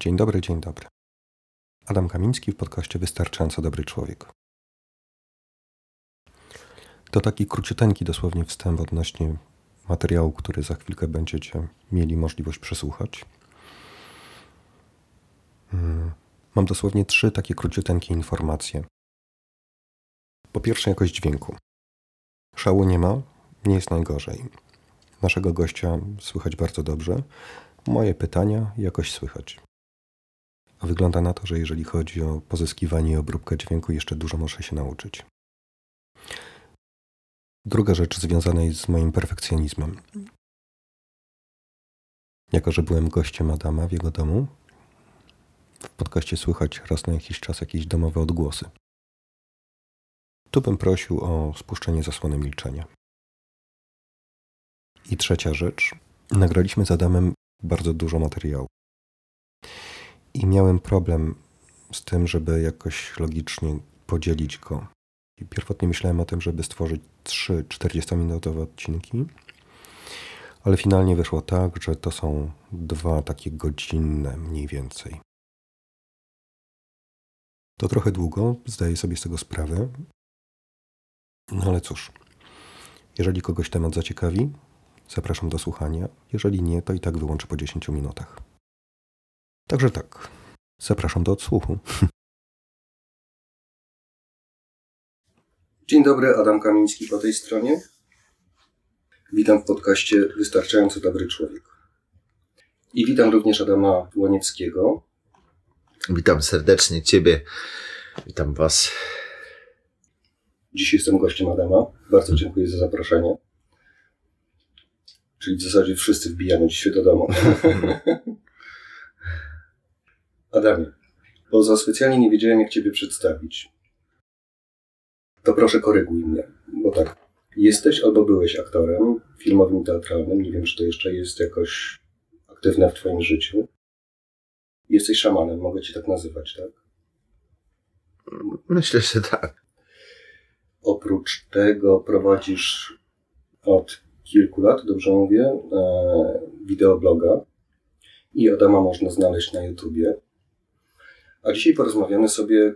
Dzień dobry, dzień dobry. Adam Kamiński w podcaście Wystarczająco Dobry Człowiek. To taki króciuteńki dosłownie wstęp odnośnie materiału, który za chwilkę będziecie mieli możliwość przesłuchać. Hmm. Mam dosłownie trzy takie króciuteńkie informacje. Po pierwsze, jakość dźwięku. Szału nie ma, nie jest najgorzej. Naszego gościa słychać bardzo dobrze. Moje pytania jakoś słychać. A wygląda na to, że jeżeli chodzi o pozyskiwanie i obróbkę dźwięku, jeszcze dużo muszę się nauczyć. Druga rzecz związana jest z moim perfekcjonizmem. Jako, że byłem gościem Adama w jego domu, w podcaście słychać raz na jakiś czas jakieś domowe odgłosy. Tu bym prosił o spuszczenie zasłony milczenia. I trzecia rzecz. Nagraliśmy z Adamem bardzo dużo materiału. I miałem problem z tym, żeby jakoś logicznie podzielić go. I pierwotnie myślałem o tym, żeby stworzyć trzy 40-minutowe odcinki, ale finalnie wyszło tak, że to są dwa takie godzinne mniej więcej. To trochę długo, zdaję sobie z tego sprawę. No ale cóż, jeżeli kogoś temat zaciekawi, zapraszam do słuchania. Jeżeli nie, to i tak wyłączę po 10 minutach. Także tak, zapraszam do odsłuchu. Dzień dobry, Adam Kamiński po tej stronie. Witam w podcaście Wystarczająco Dobry Człowiek. I witam również Adama Łonieckiego. Witam serdecznie Ciebie, witam Was. Dziś jestem gościem Adama. Bardzo dziękuję za zaproszenie. Czyli w zasadzie wszyscy wbijamy dzisiaj do domu. Adamie, bo za specjalnie nie wiedziałem, jak Ciebie przedstawić. To proszę koryguj mnie, bo tak, jesteś albo byłeś aktorem filmowym teatralnym, nie wiem, czy to jeszcze jest jakoś aktywne w Twoim życiu. Jesteś szamanem, mogę Cię tak nazywać, tak? Myślę, że tak. Oprócz tego prowadzisz od kilku lat, dobrze mówię, e, wideobloga i Adama można znaleźć na YouTubie. A dzisiaj porozmawiamy sobie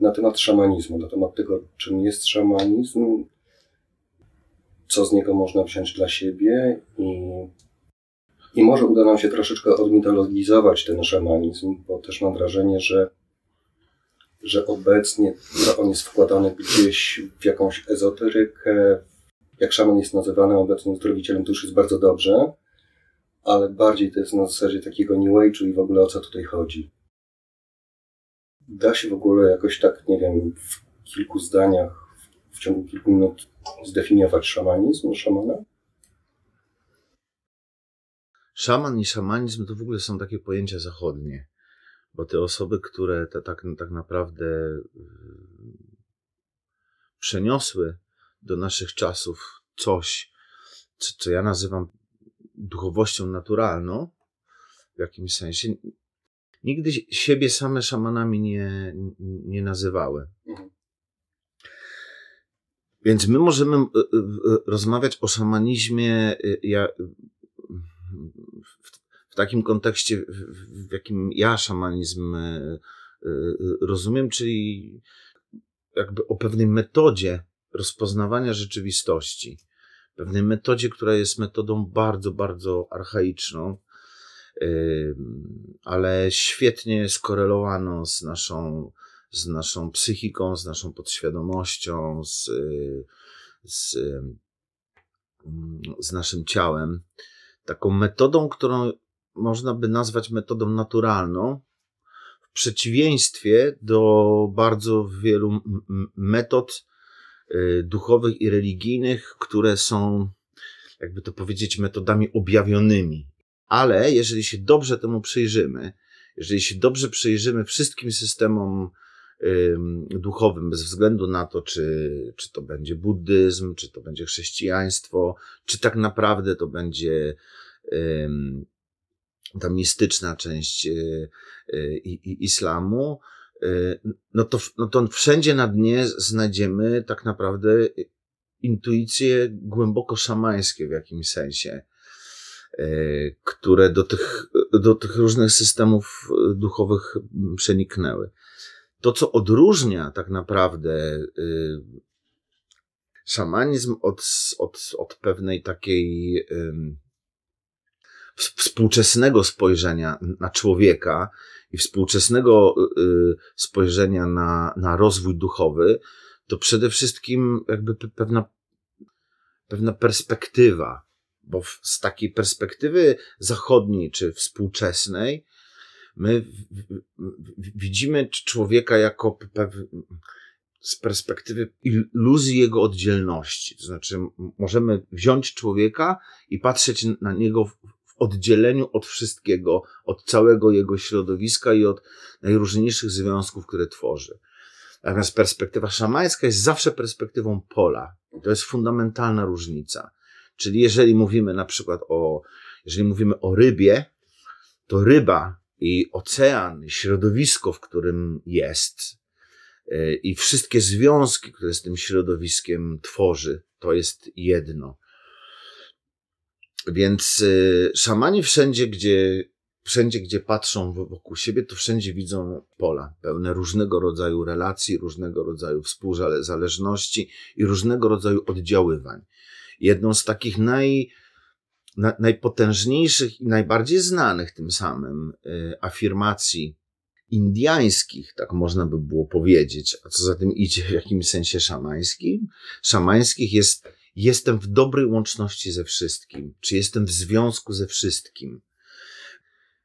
na temat szamanizmu, na temat tego, czym jest szamanizm, co z niego można wziąć dla siebie i, i może uda nam się troszeczkę odmitologizować ten szamanizm, bo też mam wrażenie, że, że obecnie on jest wkładany gdzieś w jakąś ezoterykę. Jak szaman jest nazywany obecnie zdrowicielem, to już jest bardzo dobrze, ale bardziej to jest na zasadzie takiego new age'u i w ogóle o co tutaj chodzi. Da się w ogóle jakoś tak, nie wiem, w kilku zdaniach, w ciągu kilku minut zdefiniować szamanizm, szamana? Szaman i szamanizm to w ogóle są takie pojęcia zachodnie, bo te osoby, które tak, tak naprawdę yy, przeniosły do naszych czasów coś, co, co ja nazywam duchowością naturalną, w jakimś sensie, nigdy siebie same szamanami nie, nie nazywały. Mhm. Więc my możemy e, e, rozmawiać o szamanizmie ja, w takim kontekście, w jakim ja szamanizm e, rozumiem, czyli jakby o pewnej metodzie rozpoznawania rzeczywistości. Pewnej metodzie, która jest metodą bardzo, bardzo archaiczną, ale świetnie skorelowaną z naszą, z naszą psychiką, z naszą podświadomością, z, z, z naszym ciałem. Taką metodą, którą można by nazwać metodą naturalną, w przeciwieństwie do bardzo wielu metod y, duchowych i religijnych, które są, jakby to powiedzieć, metodami objawionymi. Ale jeżeli się dobrze temu przyjrzymy, jeżeli się dobrze przyjrzymy wszystkim systemom duchowym, bez względu na to, czy, czy to będzie buddyzm, czy to będzie chrześcijaństwo, czy tak naprawdę to będzie ta mistyczna część y, y, islamu, y, no to, no to wszędzie na dnie znajdziemy tak naprawdę intuicje głęboko szamańskie w jakimś sensie. Które do tych, do tych różnych systemów duchowych przeniknęły. To, co odróżnia tak naprawdę szamanizm od, od, od pewnej takiej współczesnego spojrzenia na człowieka i współczesnego spojrzenia na, na rozwój duchowy, to przede wszystkim jakby pewna, pewna perspektywa, bo z takiej perspektywy zachodniej czy współczesnej, my widzimy człowieka jako z perspektywy iluzji jego oddzielności. To znaczy, możemy wziąć człowieka i patrzeć na niego w oddzieleniu od wszystkiego, od całego jego środowiska i od najróżniejszych związków, które tworzy. Natomiast perspektywa szamańska jest zawsze perspektywą pola. To jest fundamentalna różnica. Czyli jeżeli mówimy na przykład o, jeżeli mówimy o rybie, to ryba i ocean, środowisko, w którym jest, e, i wszystkie związki, które z tym środowiskiem tworzy, to jest jedno. Więc y, szamani wszędzie, gdzie, wszędzie, gdzie patrzą wokół siebie, to wszędzie widzą pola pełne różnego rodzaju relacji, różnego rodzaju współzależności i różnego rodzaju oddziaływań. Jedną z takich naj, na, najpotężniejszych i najbardziej znanych tym samym y, afirmacji indiańskich, tak można by było powiedzieć, a co za tym idzie w jakimś sensie szamańskim, szamańskich jest jestem w dobrej łączności ze wszystkim, czy jestem w związku ze wszystkim.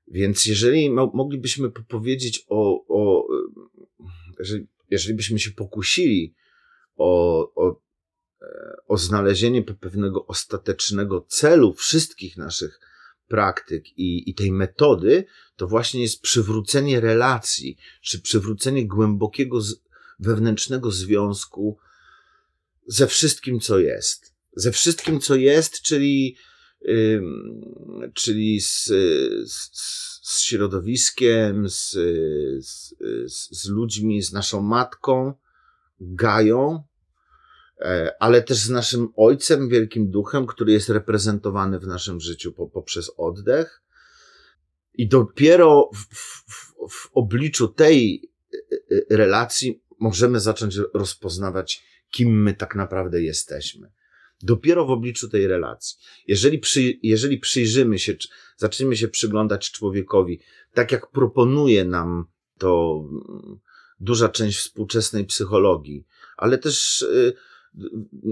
Więc jeżeli moglibyśmy powiedzieć o, o jeżeli, jeżeli byśmy się pokusili o, o, o znalezienie pewnego ostatecznego celu wszystkich naszych praktyk i, i tej metody, to właśnie jest przywrócenie relacji, czy przywrócenie głębokiego wewnętrznego związku ze wszystkim, co jest. Ze wszystkim, co jest, czyli, yy, czyli z, z, z środowiskiem, z, z, z ludźmi, z naszą matką, Gają, ale też z naszym Ojcem, Wielkim Duchem, który jest reprezentowany w naszym życiu po, poprzez oddech. I dopiero w, w, w obliczu tej e, e, relacji możemy zacząć rozpoznawać kim my tak naprawdę jesteśmy. Dopiero w obliczu tej relacji. Jeżeli, przy, jeżeli przyjrzymy się, zaczniemy się przyglądać człowiekowi, tak jak proponuje nam to mm, duża część współczesnej psychologii, ale też y,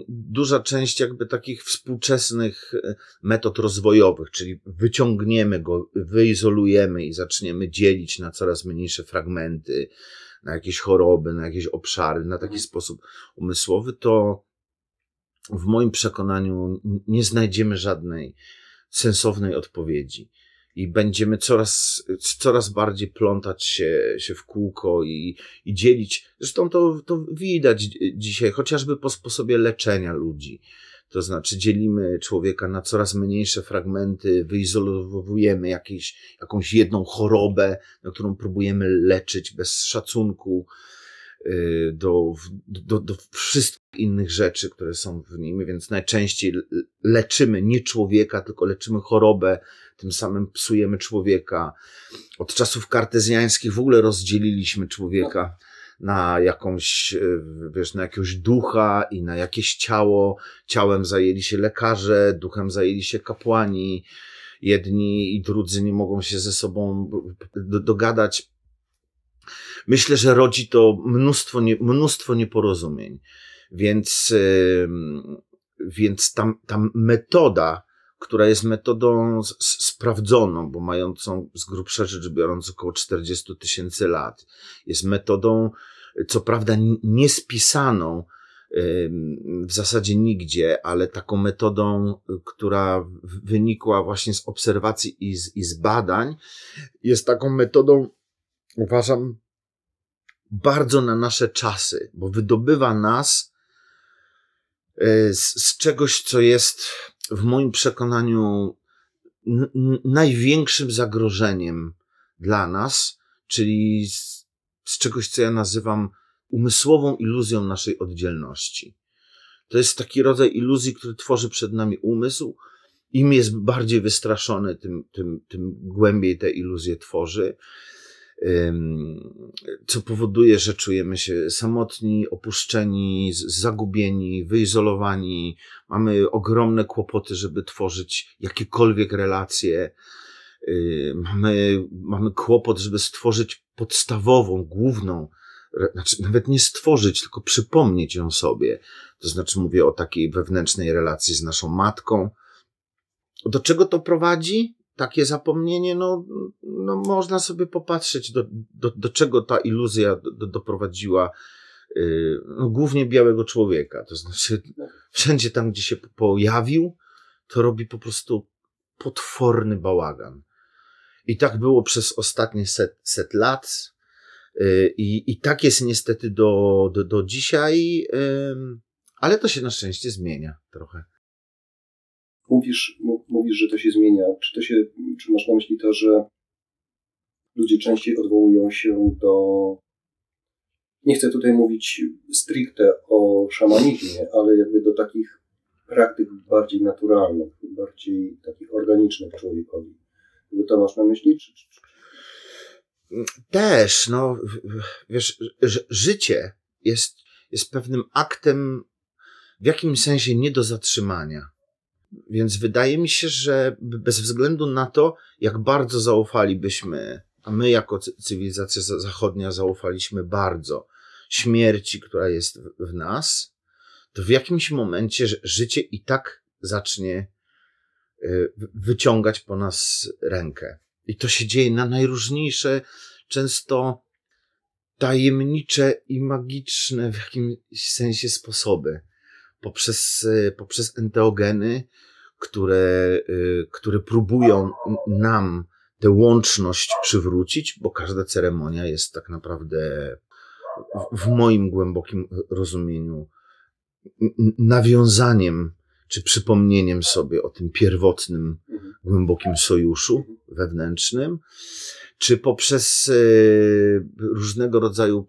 duża część jakby takich współczesnych y, metod rozwojowych, czyli wyciągniemy go, wyizolujemy i zaczniemy dzielić na coraz mniejsze fragmenty, na jakieś choroby, na jakieś obszary, na taki mhm. sposób umysłowy, to w moim przekonaniu nie znajdziemy żadnej sensownej odpowiedzi. I będziemy coraz, coraz bardziej plątać się, się w kółko i, i dzielić. Zresztą to, to widać dzisiaj, chociażby po sposobie leczenia ludzi to znaczy dzielimy człowieka na coraz mniejsze fragmenty, wyizolowujemy jakieś, jakąś jedną chorobę, na którą próbujemy leczyć bez szacunku do, do, do wszystkich innych rzeczy, które są w nim, więc najczęściej leczymy nie człowieka, tylko leczymy chorobę, tym samym psujemy człowieka. Od czasów kartezjańskich w ogóle rozdzieliliśmy człowieka na jakąś, e, wiesz, na jakiegoś ducha i na jakieś ciało. Ciałem zajęli się lekarze, duchem zajęli się kapłani. Jedni i drudzy nie mogą się ze sobą dogadać. Myślę, że rodzi to mnóstwo, nie, mnóstwo nieporozumień. Więc, więc tam, tam metoda, która jest metodą sprawdzoną, bo mającą z grubsza rzecz biorąc około 40 tysięcy lat. Jest metodą, co prawda niespisaną w zasadzie nigdzie, ale taką metodą, która wynikła właśnie z obserwacji i z, i z badań, jest taką metodą, uważam, bardzo na nasze czasy, bo wydobywa nas e, z, z czegoś, co jest w moim przekonaniu największym zagrożeniem dla nas, czyli z, z czegoś, co ja nazywam umysłową iluzją naszej oddzielności. To jest taki rodzaj iluzji, który tworzy przed nami umysł, im jest bardziej wystraszony, tym, tym, tym głębiej te iluzje tworzy. Co powoduje, że czujemy się samotni, opuszczeni, zagubieni, wyizolowani. Mamy ogromne kłopoty, żeby tworzyć jakiekolwiek relacje. Mamy, mamy kłopot, żeby stworzyć podstawową, główną znaczy nawet nie stworzyć, tylko przypomnieć ją sobie. To znaczy mówię o takiej wewnętrznej relacji z naszą matką. Do czego to prowadzi? Takie zapomnienie, no, no można sobie popatrzeć, do, do, do czego ta iluzja do, doprowadziła yy, no, głównie białego człowieka. To znaczy, wszędzie tam, gdzie się pojawił, to robi po prostu potworny bałagan. I tak było przez ostatnie set, set lat. Y, I, I tak jest niestety do, do, do dzisiaj, ale to się na szczęście zmienia trochę. Mówisz, mówisz, że to się zmienia. Czy to się, czy masz na myśli to, że ludzie częściej odwołują się do. Nie chcę tutaj mówić stricte o szamanizmie, ale jakby do takich praktyk bardziej naturalnych, bardziej takich organicznych człowiekowi. Jakby to masz na myśli? Czy, czy, też, no, wiesz, życie jest, jest pewnym aktem w jakimś sensie nie do zatrzymania. Więc wydaje mi się, że bez względu na to, jak bardzo zaufalibyśmy, a my jako cywilizacja zachodnia zaufaliśmy bardzo śmierci, która jest w nas, to w jakimś momencie życie i tak zacznie y, wyciągać po nas rękę. I to się dzieje na najróżniejsze, często tajemnicze i magiczne w jakimś sensie sposoby. Poprzez, e, poprzez enteogeny, które, e, które próbują nam tę łączność przywrócić, bo każda ceremonia jest tak naprawdę w moim głębokim rozumieniu nawiązaniem czy przypomnieniem sobie o tym pierwotnym, mhm. głębokim sojuszu mhm. wewnętrznym, czy poprzez e, różnego rodzaju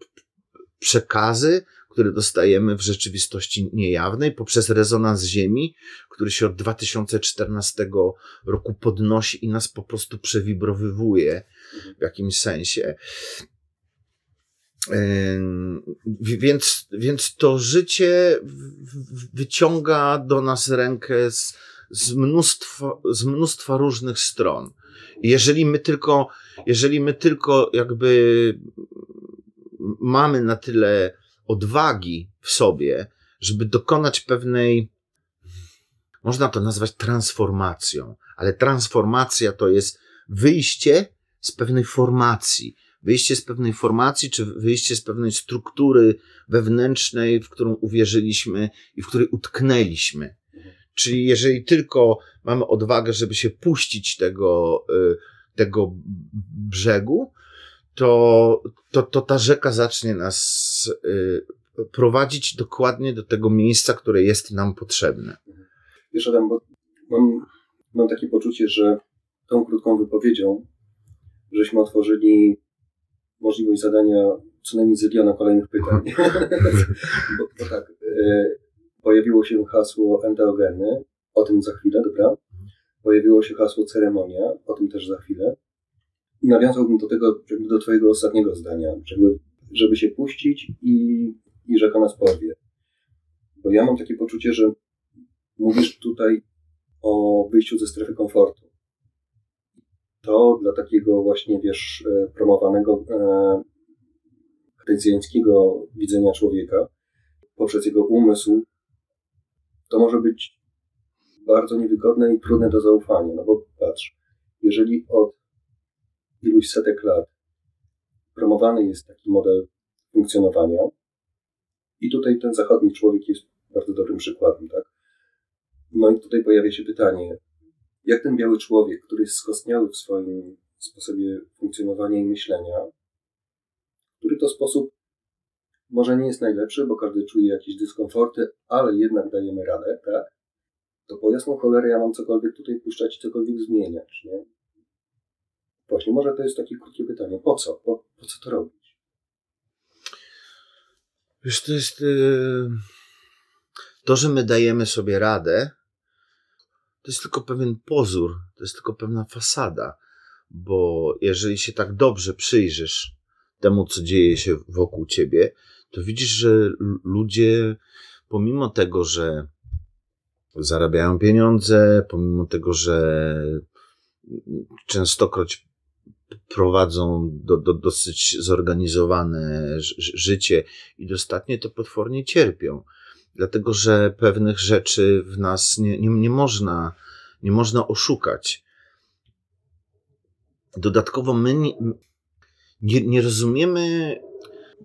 przekazy, które dostajemy w rzeczywistości niejawnej, poprzez rezonans Ziemi, który się od 2014 roku podnosi i nas po prostu przewibrowywuje w jakimś sensie. Więc, więc to życie wyciąga do nas rękę z, z, mnóstwa, z mnóstwa różnych stron. Jeżeli my tylko, jeżeli my tylko jakby mamy na tyle odwagi w sobie, żeby dokonać pewnej, można to nazwać transformacją, ale transformacja to jest wyjście z pewnej formacji, wyjście z pewnej formacji, czy wyjście z pewnej struktury wewnętrznej, w którą uwierzyliśmy i w której utknęliśmy. Czyli jeżeli tylko mamy odwagę, żeby się puścić tego, y, tego brzegu, to, to, to ta rzeka zacznie nas y, prowadzić dokładnie do tego miejsca, które jest nam potrzebne. Wiesz, Adam, bo mam, mam takie poczucie, że tą krótką wypowiedzią żeśmy otworzyli możliwość zadania co najmniej zyliona kolejnych pytań. bo, bo tak, e, pojawiło się hasło enteogeny, o tym za chwilę, dobra? Pojawiło się hasło ceremonia, o tym też za chwilę. Nawiązałbym do tego, do twojego ostatniego zdania, żeby, żeby się puścić i, i rzeka nas porwie. Bo ja mam takie poczucie, że mówisz tutaj o wyjściu ze strefy komfortu. To dla takiego właśnie, wiesz, e, promowanego hryzjańskiego widzenia człowieka poprzez jego umysł to może być bardzo niewygodne i trudne do zaufania. No bo patrz, jeżeli od iluś setek lat promowany jest taki model funkcjonowania, i tutaj ten zachodni człowiek jest bardzo dobrym przykładem, tak? No i tutaj pojawia się pytanie, jak ten biały człowiek, który jest skostniały w swoim sposobie funkcjonowania i myślenia, który to sposób może nie jest najlepszy, bo każdy czuje jakieś dyskomforty, ale jednak dajemy radę, tak? To po jasną cholerę ja mam cokolwiek tutaj puszczać i cokolwiek zmieniać, nie? Właśnie, może to jest takie krótkie pytanie. Po co? Po, po co to robić? Wiesz, to jest... Yy... To, że my dajemy sobie radę, to jest tylko pewien pozór, to jest tylko pewna fasada, bo jeżeli się tak dobrze przyjrzysz temu, co dzieje się wokół ciebie, to widzisz, że ludzie, pomimo tego, że zarabiają pieniądze, pomimo tego, że częstokroć prowadzą do, do dosyć zorganizowane życie i dostatnie to potwornie cierpią. Dlatego, że pewnych rzeczy w nas nie, nie, nie, można, nie można oszukać. Dodatkowo my nie, nie, nie rozumiemy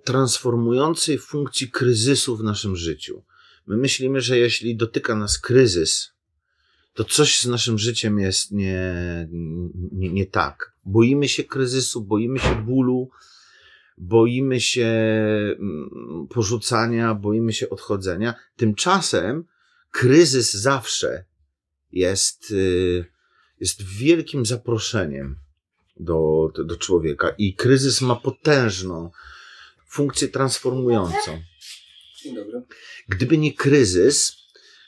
transformującej funkcji kryzysu w naszym życiu. My myślimy, że jeśli dotyka nas kryzys, to coś z naszym życiem jest nie, nie, nie tak. Boimy się kryzysu, boimy się bólu, boimy się mm, porzucania, boimy się odchodzenia. Tymczasem kryzys zawsze jest, y, jest wielkim zaproszeniem do, do, do człowieka i kryzys ma potężną funkcję transformującą. Dzień dobry. Gdyby nie kryzys,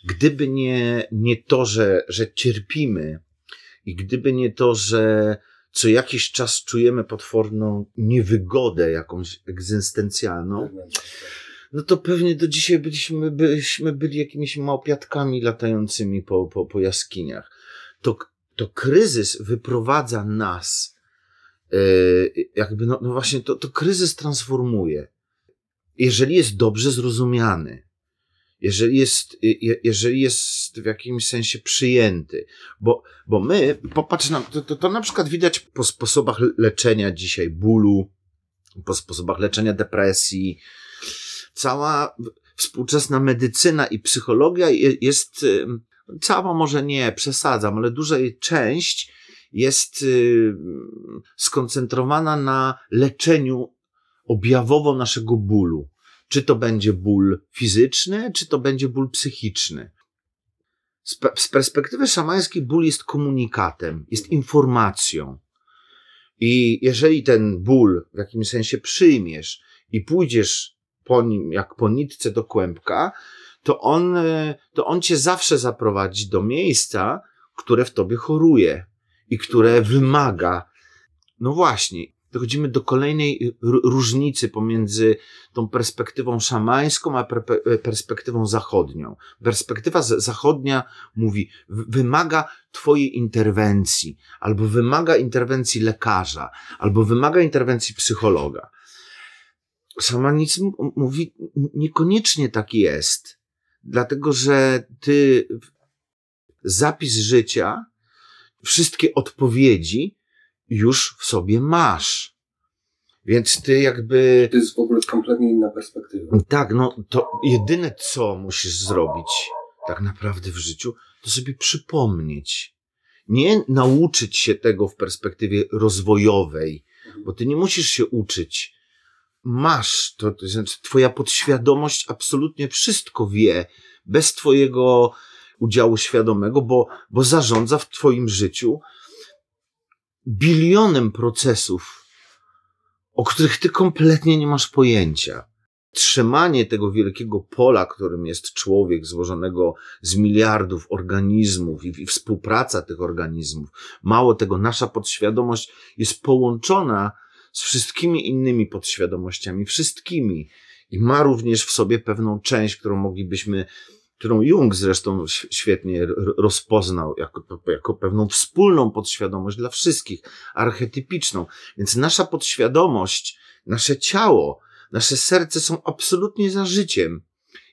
gdyby nie, nie to, że, że cierpimy i gdyby nie to, że co jakiś czas czujemy potworną niewygodę jakąś egzystencjalną, no to pewnie do dzisiaj byliśmy, byśmy byli jakimiś małpiatkami latającymi po, po, po jaskiniach. To, to kryzys wyprowadza nas, yy, jakby, no, no właśnie, to, to kryzys transformuje. Jeżeli jest dobrze zrozumiany, jeżeli jest, je- jeżeli jest w jakimś sensie przyjęty, bo, bo my, popatrz na, to, to, to na przykład widać po sposobach leczenia dzisiaj bólu, po sposobach leczenia depresji, cała współczesna medycyna i psychologia je- jest, cała może nie, przesadzam, ale duża jej część jest ym, skoncentrowana na leczeniu objawowo naszego bólu. Czy to będzie ból fizyczny, czy to będzie ból psychiczny. Z, z perspektywy szamańskiej ból jest komunikatem, jest informacją. I jeżeli ten ból w jakimś sensie przyjmiesz i pójdziesz po nim jak po nitce do kłębka, to on, to on cię zawsze zaprowadzi do miejsca, które w tobie choruje i które wymaga. No właśnie, dochodzimy do kolejnej r- różnicy pomiędzy tą perspektywą szamańską, a per- perspektywą zachodnią. Perspektywa zachodnia mówi, wymaga twojej interwencji, albo wymaga interwencji lekarza, albo wymaga interwencji psychologa. Szamanizm mówi, niekoniecznie tak jest, dlatego że ty zapis życia, wszystkie odpowiedzi już w sobie masz. Więc ty jakby. To jest w ogóle kompletnie inna perspektywa. Tak, no to jedyne co musisz zrobić tak naprawdę w życiu, to sobie przypomnieć. Nie nauczyć się tego w perspektywie rozwojowej, bo ty nie musisz się uczyć. Masz, to, to znaczy twoja podświadomość absolutnie wszystko wie, bez twojego udziału świadomego, bo, bo zarządza w twoim życiu bilionem procesów, o których ty kompletnie nie masz pojęcia. Trzymanie tego wielkiego pola, którym jest człowiek, złożonego z miliardów organizmów i, i współpraca tych organizmów. Mało tego, nasza podświadomość jest połączona z wszystkimi innymi podświadomościami, wszystkimi. I ma również w sobie pewną część, którą moglibyśmy, którą Jung zresztą świetnie rozpoznał jako, jako pewną wspólną podświadomość dla wszystkich, archetypiczną. Więc nasza podświadomość, nasze ciało, nasze serce są absolutnie za życiem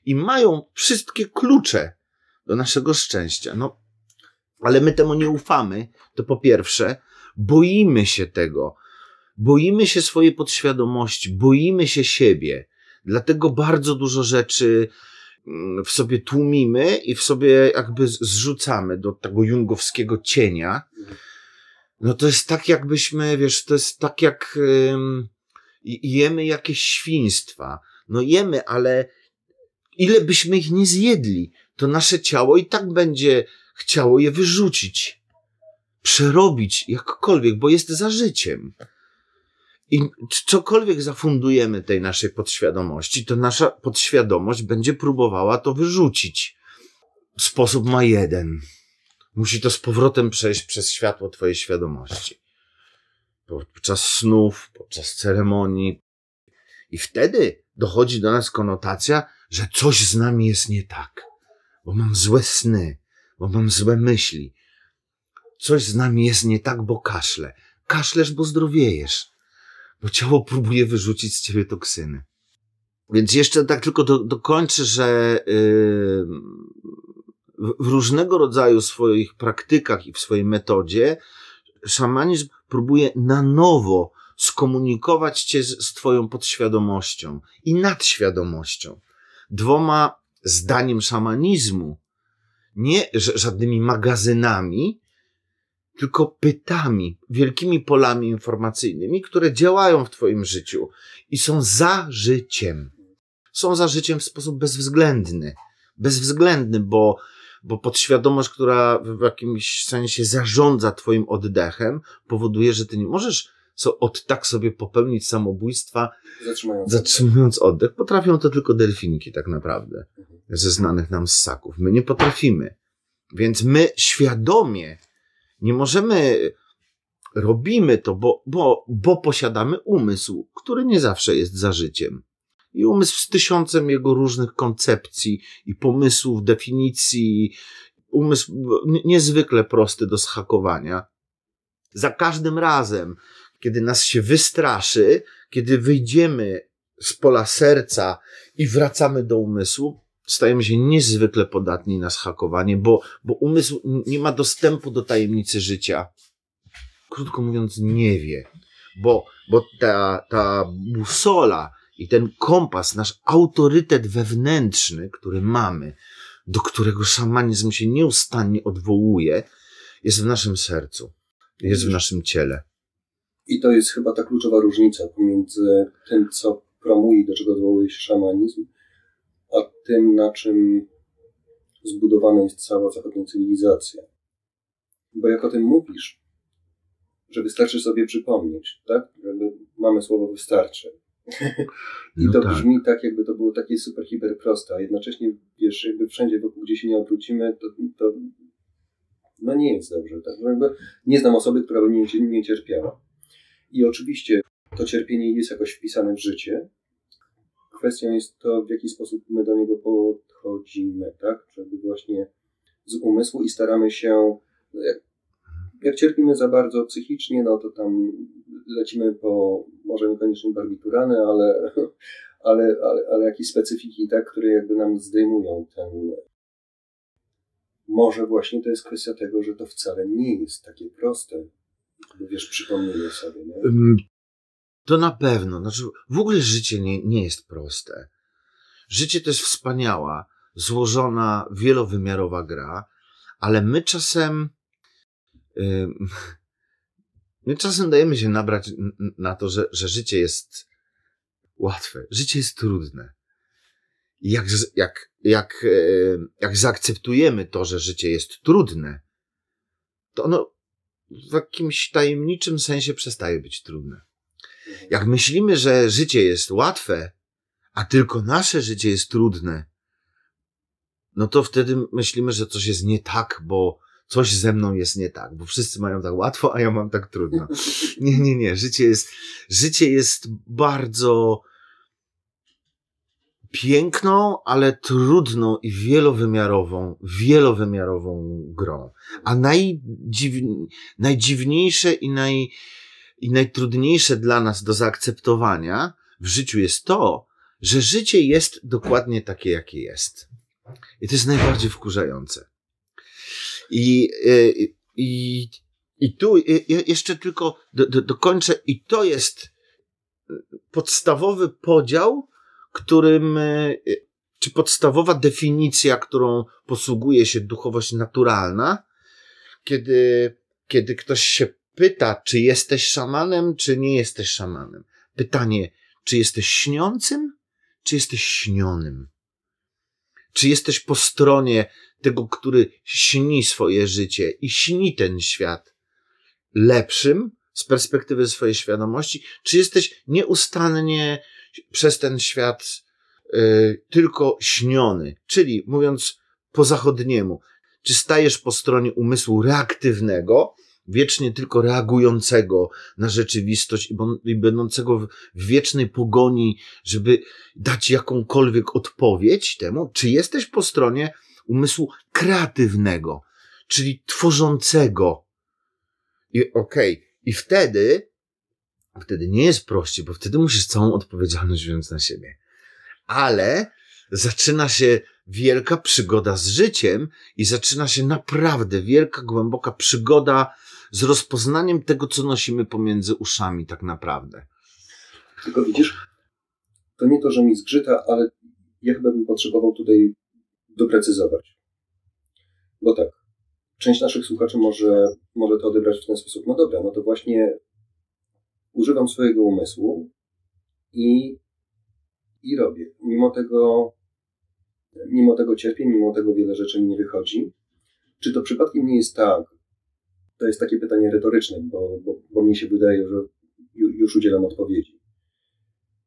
i mają wszystkie klucze do naszego szczęścia. No, ale my temu nie ufamy. To po pierwsze, boimy się tego. Boimy się swojej podświadomości, boimy się siebie. Dlatego bardzo dużo rzeczy w sobie tłumimy i w sobie jakby zrzucamy do tego jungowskiego cienia. No to jest tak, jakbyśmy, wiesz, to jest tak jak jemy jakieś świństwa. No jemy, ale ile byśmy ich nie zjedli, to nasze ciało i tak będzie chciało je wyrzucić, przerobić jakkolwiek, bo jest za życiem. I cokolwiek zafundujemy tej naszej podświadomości, to nasza podświadomość będzie próbowała to wyrzucić. Sposób ma jeden. Musi to z powrotem przejść przez światło Twojej świadomości. Podczas snów, podczas ceremonii. I wtedy dochodzi do nas konotacja, że coś z nami jest nie tak. Bo mam złe sny, bo mam złe myśli. Coś z nami jest nie tak, bo kaszle. Kaszlesz, bo zdrowiejesz. Bo ciało próbuje wyrzucić z ciebie toksyny. Więc jeszcze tak tylko do, dokończę, że yy, w różnego rodzaju swoich praktykach i w swojej metodzie szamanizm próbuje na nowo skomunikować cię z, z twoją podświadomością i nadświadomością. Dwoma zdaniem szamanizmu, nie żadnymi magazynami, tylko pytami, wielkimi polami informacyjnymi, które działają w Twoim życiu i są za życiem. Są za życiem w sposób bezwzględny. Bezwzględny, bo, bo podświadomość, która w jakimś sensie zarządza Twoim oddechem, powoduje, że Ty nie możesz so, od tak sobie popełnić samobójstwa, Zatrzymując, zatrzymując oddech. Potrafią to tylko delfinki, tak naprawdę, Mhm. ze znanych nam ssaków. My nie potrafimy. Więc my świadomie nie możemy, robimy to, bo, bo, bo posiadamy umysł, który nie zawsze jest za życiem. I umysł z tysiącem jego różnych koncepcji i pomysłów, definicji, umysł niezwykle prosty do schakowania. Za każdym razem, kiedy nas się wystraszy, kiedy wyjdziemy z pola serca i wracamy do umysłu, stajemy się niezwykle podatni na schakowanie, bo, bo umysł nie ma dostępu do tajemnicy życia. Krótko mówiąc, nie wie, bo, bo ta, ta busola i ten kompas, nasz autorytet wewnętrzny, który mamy, do którego szamanizm się nieustannie odwołuje, jest w naszym sercu, jest w naszym ciele. I to jest chyba ta kluczowa różnica pomiędzy tym, co promuje i do czego odwołuje się szamanizm, tym, na czym zbudowana jest cała zachodnia cywilizacja. Bo jak o tym mówisz, że wystarczy sobie przypomnieć, tak? Jakby mamy słowo wystarczy. I No to tak. brzmi tak, jakby to było takie super, hiper proste, a jednocześnie, wiesz, jakby wszędzie wokół, gdzie się nie obrócimy, to, to no nie jest dobrze. Tak? No Jakby nie znam osoby, która by nie, nie cierpiała. I oczywiście to cierpienie jest jakoś wpisane w życie. Kwestią jest to, w jaki sposób my do niego podchodzimy, tak? Żeby właśnie z umysłu i staramy się, no jak, jak cierpimy za bardzo psychicznie, no to tam lecimy po, może niekoniecznie barbiturany, ale, ale, ale, ale jakieś specyfiki, tak, które jakby nam zdejmują ten. Może właśnie to jest kwestia tego, że to wcale nie jest takie proste, wiesz, przypomnienie sobie, nie? To na pewno. Znaczy, w ogóle życie nie, nie jest proste. Życie to jest wspaniała, złożona, wielowymiarowa gra, ale my czasem, my czasem dajemy się nabrać na to, że, że życie jest łatwe. Życie jest trudne. I jak, jak, jak, jak zaakceptujemy to, że życie jest trudne, to ono w jakimś tajemniczym sensie przestaje być trudne. Jak myślimy, że życie jest łatwe, a tylko nasze życie jest trudne, no to wtedy myślimy, że coś jest nie tak, bo coś ze mną jest nie tak, bo wszyscy mają tak łatwo, a ja mam tak trudno. Nie, nie, nie. Życie jest, życie jest bardzo piękną, ale trudną i wielowymiarową, wielowymiarową grą. A najdziw, najdziwniejsze i, naj, i najtrudniejsze dla nas do zaakceptowania w życiu jest to, że życie jest dokładnie takie, jakie jest. I to jest najbardziej wkurzające. I, i, i, i tu i jeszcze tylko do, do, dokończę, i to jest podstawowy podział, którym, e, czy podstawowa definicja, którą posługuje się duchowość naturalna, kiedy, kiedy ktoś się pyta, czy jesteś szamanem, czy nie jesteś szamanem. Pytanie, czy jesteś śniącym, czy jesteś śnionym? Czy jesteś po stronie tego, który śni swoje życie i śni ten świat lepszym z perspektywy swojej świadomości, czy jesteś nieustannie przez ten świat y, tylko śniony, czyli mówiąc po zachodniemu, czy stajesz po stronie umysłu reaktywnego, wiecznie tylko reagującego na rzeczywistość i, będącego w, wiecznej pogoni, żeby dać jakąkolwiek odpowiedź temu, czy jesteś po stronie umysłu kreatywnego, czyli tworzącego. I okej, i wtedy, wtedy nie jest prościej, bo wtedy musisz całą odpowiedzialność wziąć na siebie. Ale zaczyna się wielka przygoda z życiem i zaczyna się naprawdę wielka, głęboka przygoda z rozpoznaniem tego, co nosimy pomiędzy uszami, tak naprawdę. Tylko widzisz, to nie to, że mi zgrzyta, ale ja chyba bym potrzebował tutaj doprecyzować. Bo tak, część naszych słuchaczy może, może to odebrać w ten sposób. No dobra, no to właśnie używam swojego umysłu i, i robię. Mimo tego, mimo tego cierpię, mimo tego wiele rzeczy mi nie wychodzi. Czy to przypadkiem nie jest tak? To jest takie pytanie retoryczne, bo, bo, bo mi się wydaje, że ju- już udzielam odpowiedzi.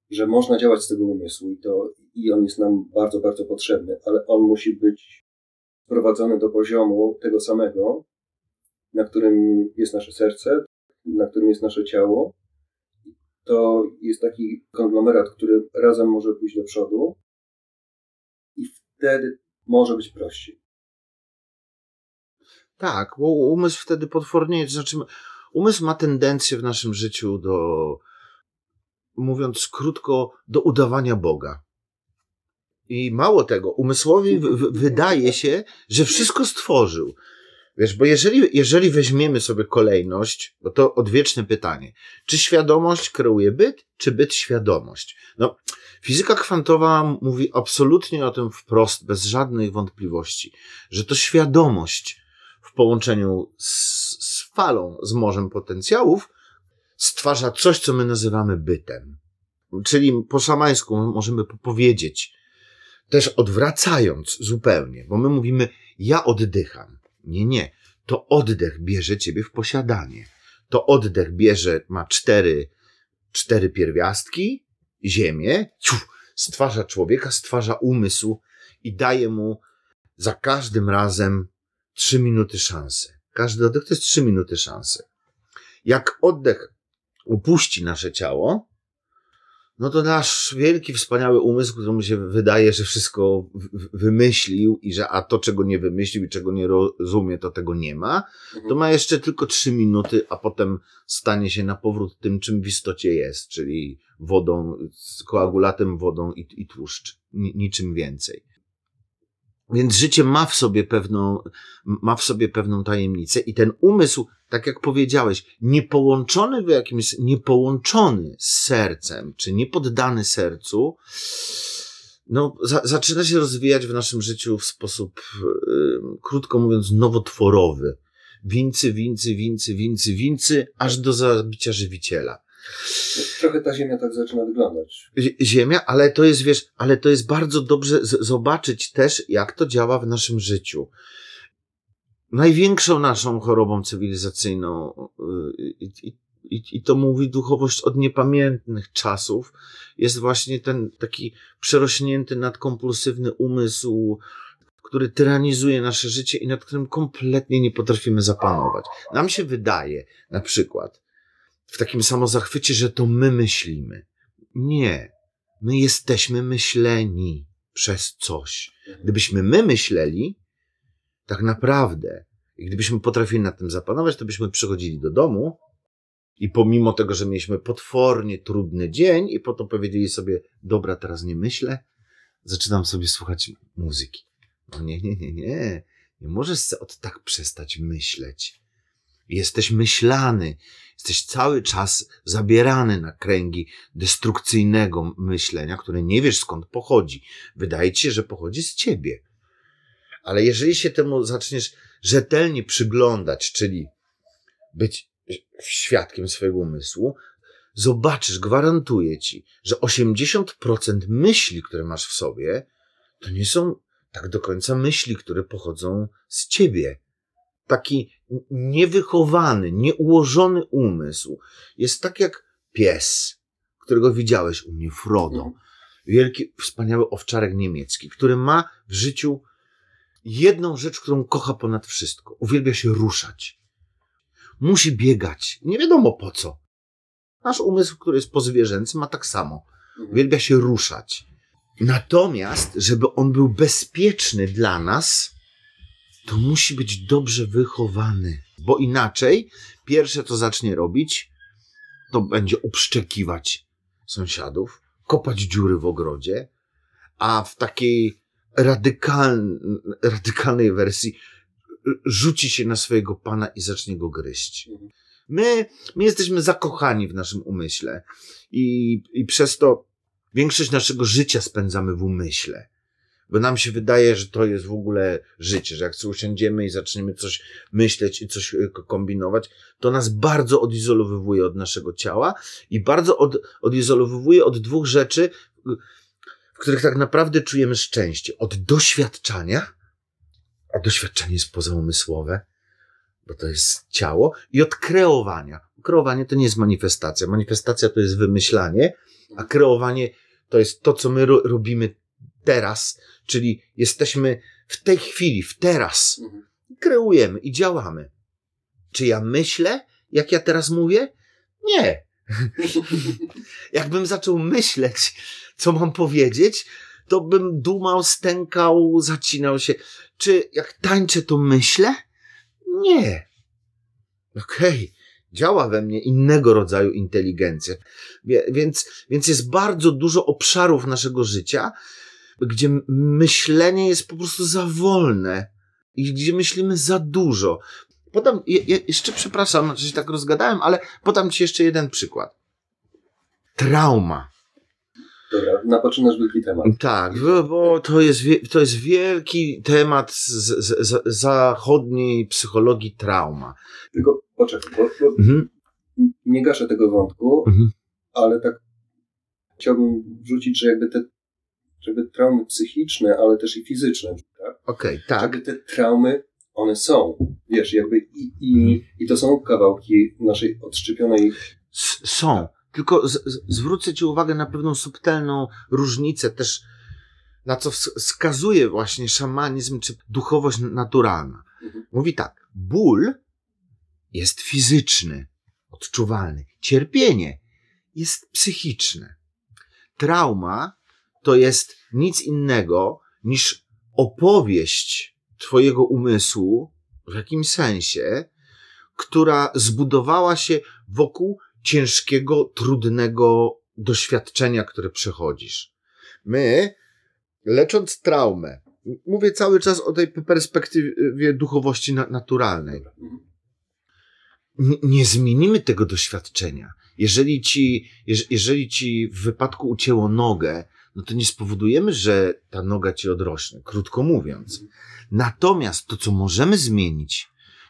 Że można działać z tego umysłu i, to, i on jest nam bardzo, bardzo potrzebny, ale on musi być sprowadzony do poziomu tego samego, na którym jest nasze serce, na którym jest nasze ciało. To jest taki konglomerat, który razem może pójść do przodu i wtedy może być prościej. Tak, bo umysł wtedy potwornieje. To znaczy, umysł ma tendencję w naszym życiu do, mówiąc krótko, do udawania Boga. I mało tego, umysłowi wydaje się, że wszystko stworzył. Wiesz, bo jeżeli, jeżeli weźmiemy sobie kolejność, bo to odwieczne pytanie, czy świadomość kreuje byt, czy byt świadomość? No, fizyka kwantowa mówi absolutnie o tym wprost, bez żadnych wątpliwości, że to świadomość połączeniu z, z falą, z morzem potencjałów, stwarza coś, co my nazywamy bytem. Czyli po szamańsku możemy powiedzieć, też odwracając zupełnie, bo my mówimy, ja oddycham. Nie, nie. To oddech bierze ciebie w posiadanie. To oddech bierze, ma cztery, cztery pierwiastki, ziemię, stwarza człowieka, stwarza umysł i daje mu za każdym razem trzy minuty szansy. Każdy oddech to jest trzy minuty szansy. Jak oddech upuści nasze ciało, no to nasz wielki, wspaniały umysł, któremu się wydaje, że wszystko wymyślił i że a to, czego nie wymyślił i czego nie rozumie, to tego nie ma, to ma jeszcze tylko trzy minuty, a potem stanie się na powrót tym, czym w istocie jest, czyli wodą, z koagulatem, wodą i, i tłuszcz. Niczym więcej. Więc życie ma w sobie pewną, ma w sobie pewną tajemnicę i ten umysł, tak jak powiedziałeś, niepołączony w jakimś, niepołączony z sercem, czy niepoddany sercu, no, za, zaczyna się rozwijać w naszym życiu w sposób, yy, krótko mówiąc, nowotworowy. Wincy, wincy, wincy, wincy, wincy, aż do zabicia żywiciela. Trochę ta ziemia tak zaczyna wyglądać. Ziemia, ale to jest, wiesz, ale to jest bardzo dobrze zobaczyć też, jak to działa w naszym życiu. Największą naszą chorobą cywilizacyjną, i, i, i to mówi duchowość od niepamiętnych czasów, jest właśnie ten taki przerośnięty nadkompulsywny umysł, który tyranizuje nasze życie i nad którym kompletnie nie potrafimy zapanować. Nam się wydaje, na przykład, w takim samozachwycie, że to my myślimy. Nie. My jesteśmy myśleni przez coś. Gdybyśmy my myśleli, tak naprawdę, i gdybyśmy potrafili nad tym zapanować, to byśmy przychodzili do domu i pomimo tego, że mieliśmy potwornie trudny dzień i potem powiedzieli sobie, dobra, teraz nie myślę, zaczynam sobie słuchać muzyki. No nie, nie, nie, nie. Nie możesz od tak przestać myśleć. Jesteś myślany, jesteś cały czas zabierany na kręgi destrukcyjnego myślenia, które nie wiesz skąd pochodzi. Wydaje ci się, że pochodzi z ciebie. Ale jeżeli się temu zaczniesz rzetelnie przyglądać, czyli być świadkiem swojego umysłu, zobaczysz, gwarantuję ci, że 80% myśli, które masz w sobie, to nie są tak do końca myśli, które pochodzą z ciebie taki niewychowany, nieułożony umysł jest tak jak pies, którego widziałeś u mnie, Frodo. Wielki, wspaniały owczarek niemiecki, który ma w życiu jedną rzecz, którą kocha ponad wszystko. Uwielbia się ruszać. Musi biegać. Nie wiadomo po co. Nasz umysł, który jest pozwierzęcy, ma tak samo. Mhm. Uwielbia się ruszać. Natomiast, żeby on był bezpieczny dla nas, to musi być dobrze wychowany. Bo inaczej, pierwsze co zacznie robić, to będzie upszczekiwać sąsiadów, kopać dziury w ogrodzie, a w takiej radykaln, radykalnej wersji rzuci się na swojego pana i zacznie go gryźć. My, my jesteśmy zakochani w naszym umyśle i, i przez to większość naszego życia spędzamy w umyśle. Bo nam się wydaje, że to jest w ogóle życie, że jak usiądziemy i zaczniemy coś myśleć i coś y, kombinować, to nas bardzo odizolowywuje od naszego ciała i bardzo od, odizolowywuje od dwóch rzeczy, w których tak naprawdę czujemy szczęście. Od doświadczania, a doświadczenie jest pozaumysłowe, bo to jest ciało, i od kreowania. Kreowanie to nie jest manifestacja. Manifestacja to jest wymyślanie, a kreowanie to jest to, co my ro- robimy teraz, czyli jesteśmy w tej chwili, w teraz. Mhm. Kreujemy i działamy. Czy ja myślę, jak ja teraz mówię? Nie. Jakbym zaczął myśleć, co mam powiedzieć, to bym dumał, stękał, zacinał się. Czy jak tańczę, to myślę? Nie. Okej. Działa we mnie innego rodzaju inteligencja. Więc, więc jest bardzo dużo obszarów naszego życia, gdzie myślenie jest po prostu za wolne i gdzie myślimy za dużo. Podam, je, je, jeszcze przepraszam, że się tak rozgadałem, ale podam ci jeszcze jeden przykład. Trauma. Dobra, napoczynasz wielki temat. Tak, bo to jest, to jest wielki temat z, z, z zachodniej psychologii trauma. Tylko poczekaj, bo, bo Mhm, nie gaszę tego wątku, mhm. ale tak chciałbym wrzucić, że jakby te żeby traumy psychiczne, ale też i fizyczne, tak? Okej, tak. Żeby te traumy, one są, wiesz, jakby i, i, Mhm. i to są kawałki naszej odszczepionej S- są. Tylko z, z, zwrócę Ci uwagę na pewną subtelną różnicę też, na co ws- wskazuje właśnie szamanizm czy duchowość naturalna. Mhm. Mówi tak, ból jest fizyczny, odczuwalny. Cierpienie jest psychiczne. Trauma to jest nic innego niż opowieść Twojego umysłu w jakimś sensie, która zbudowała się wokół ciężkiego, trudnego doświadczenia, które przechodzisz. My, lecząc traumę, mówię cały czas o tej perspektywie duchowości na- naturalnej, Mhm. nie zmienimy tego doświadczenia. Jeżeli ci, jeż- jeżeli ci w wypadku ucięło nogę, no to nie spowodujemy, że ta noga ci odrośnie, krótko mówiąc. Natomiast to, co możemy zmienić,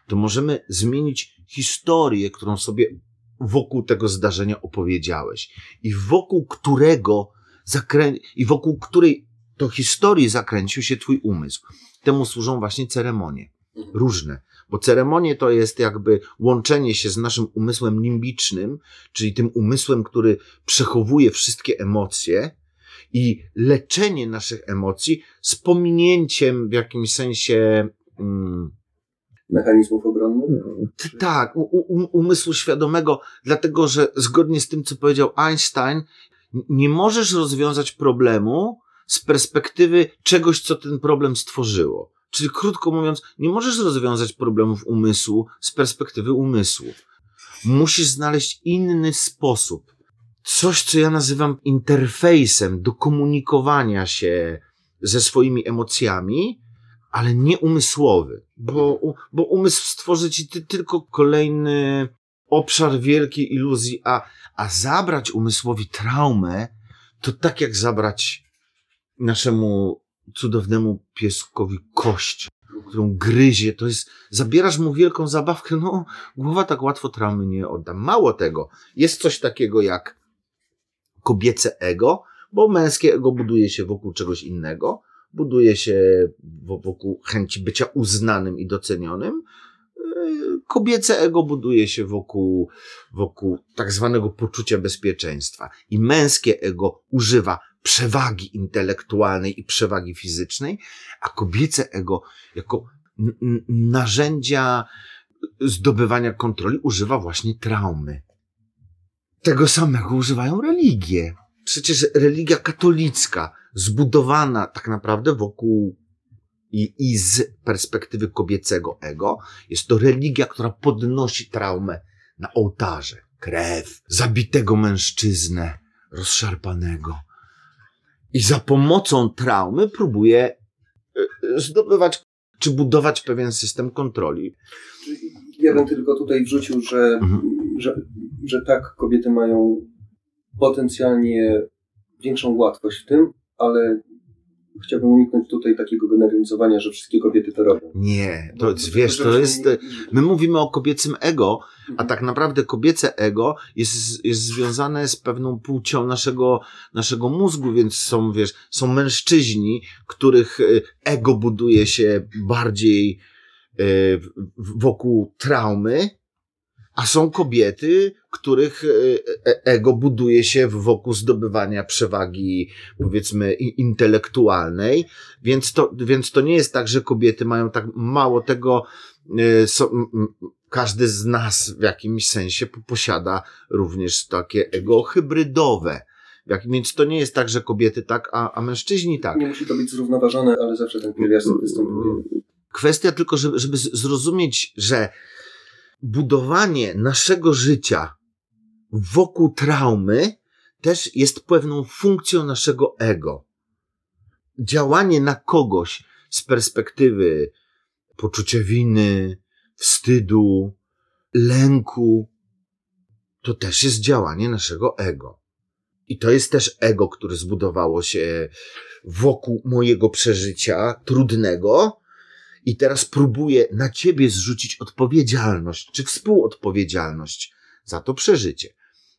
to możemy zmienić historię, którą sobie wokół tego zdarzenia opowiedziałeś i wokół którego zakrę... i wokół której to historii zakręcił się twój umysł. Temu służą właśnie ceremonie. Różne. Bo ceremonie to jest jakby łączenie się z naszym umysłem limbicznym, czyli tym umysłem, który przechowuje wszystkie emocje i leczenie naszych emocji z pominięciem w jakimś sensie mm, mechanizmów obronnych. Tak, u, u, umysłu świadomego, dlatego że zgodnie z tym, co powiedział Einstein, nie możesz rozwiązać problemu z perspektywy czegoś, co ten problem stworzyło. Czyli krótko mówiąc, nie możesz rozwiązać problemów umysłu z perspektywy umysłu. Musisz znaleźć inny sposób. Coś, co ja nazywam interfejsem do komunikowania się ze swoimi emocjami, ale nie umysłowy, bo, bo umysł stworzy ci ty, tylko kolejny obszar wielkiej iluzji, a, a zabrać umysłowi traumę, to tak jak zabrać naszemu cudownemu pieskowi kość, którą gryzie, to jest, zabierasz mu wielką zabawkę, no, głowa tak łatwo traumy nie odda. Mało tego, jest coś takiego jak kobiece ego, bo męskie ego buduje się wokół czegoś innego, buduje się wo- wokół chęci bycia uznanym i docenionym. Yy, Kobiece ego buduje się wokół, wokół tak zwanego poczucia bezpieczeństwa. I męskie ego używa przewagi intelektualnej i przewagi fizycznej, a kobiece ego jako narzędzia zdobywania kontroli używa właśnie traumy. Tego samego używają religie. Przecież religia katolicka, zbudowana tak naprawdę wokół i, i z perspektywy kobiecego ego, jest to religia, która podnosi traumę na ołtarze. Krew, zabitego mężczyznę, rozszarpanego. I za pomocą traumy próbuje y, y, zdobywać czy budować pewien system kontroli. Ja bym tylko tutaj wrzucił, że, Mhm. Że, że tak, kobiety mają potencjalnie większą łatwość w tym, ale chciałbym uniknąć tutaj takiego generalizowania, że wszystkie kobiety to robią. Nie, to No, wiesz, to jest. My mówimy o kobiecym ego, a Mhm. tak naprawdę kobiece ego jest, jest związane z pewną płcią naszego, naszego mózgu, więc są, wiesz, są mężczyźni, których y, ego buduje się bardziej w- wokół traumy, a są kobiety, których y, e- ego buduje się wokół zdobywania przewagi, powiedzmy, intelektualnej, więc to, więc to nie jest tak, że kobiety mają tak mało tego, m- m- każdy z nas w jakimś sensie po- posiada również takie ego hybrydowe. Jak, więc to nie jest tak, że kobiety tak, a, a mężczyźni tak. Nie musi to być zrównoważone, ale zawsze ten pierwiastek występuje. Kwestia tylko, żeby, żeby zrozumieć, że budowanie naszego życia wokół traumy też jest pewną funkcją naszego ego. Działanie na kogoś z perspektywy poczucia winy, wstydu, lęku, to też jest działanie naszego ego. I to jest też ego, które zbudowało się wokół mojego przeżycia trudnego, i teraz próbuję na ciebie zrzucić odpowiedzialność, czy współodpowiedzialność za to przeżycie.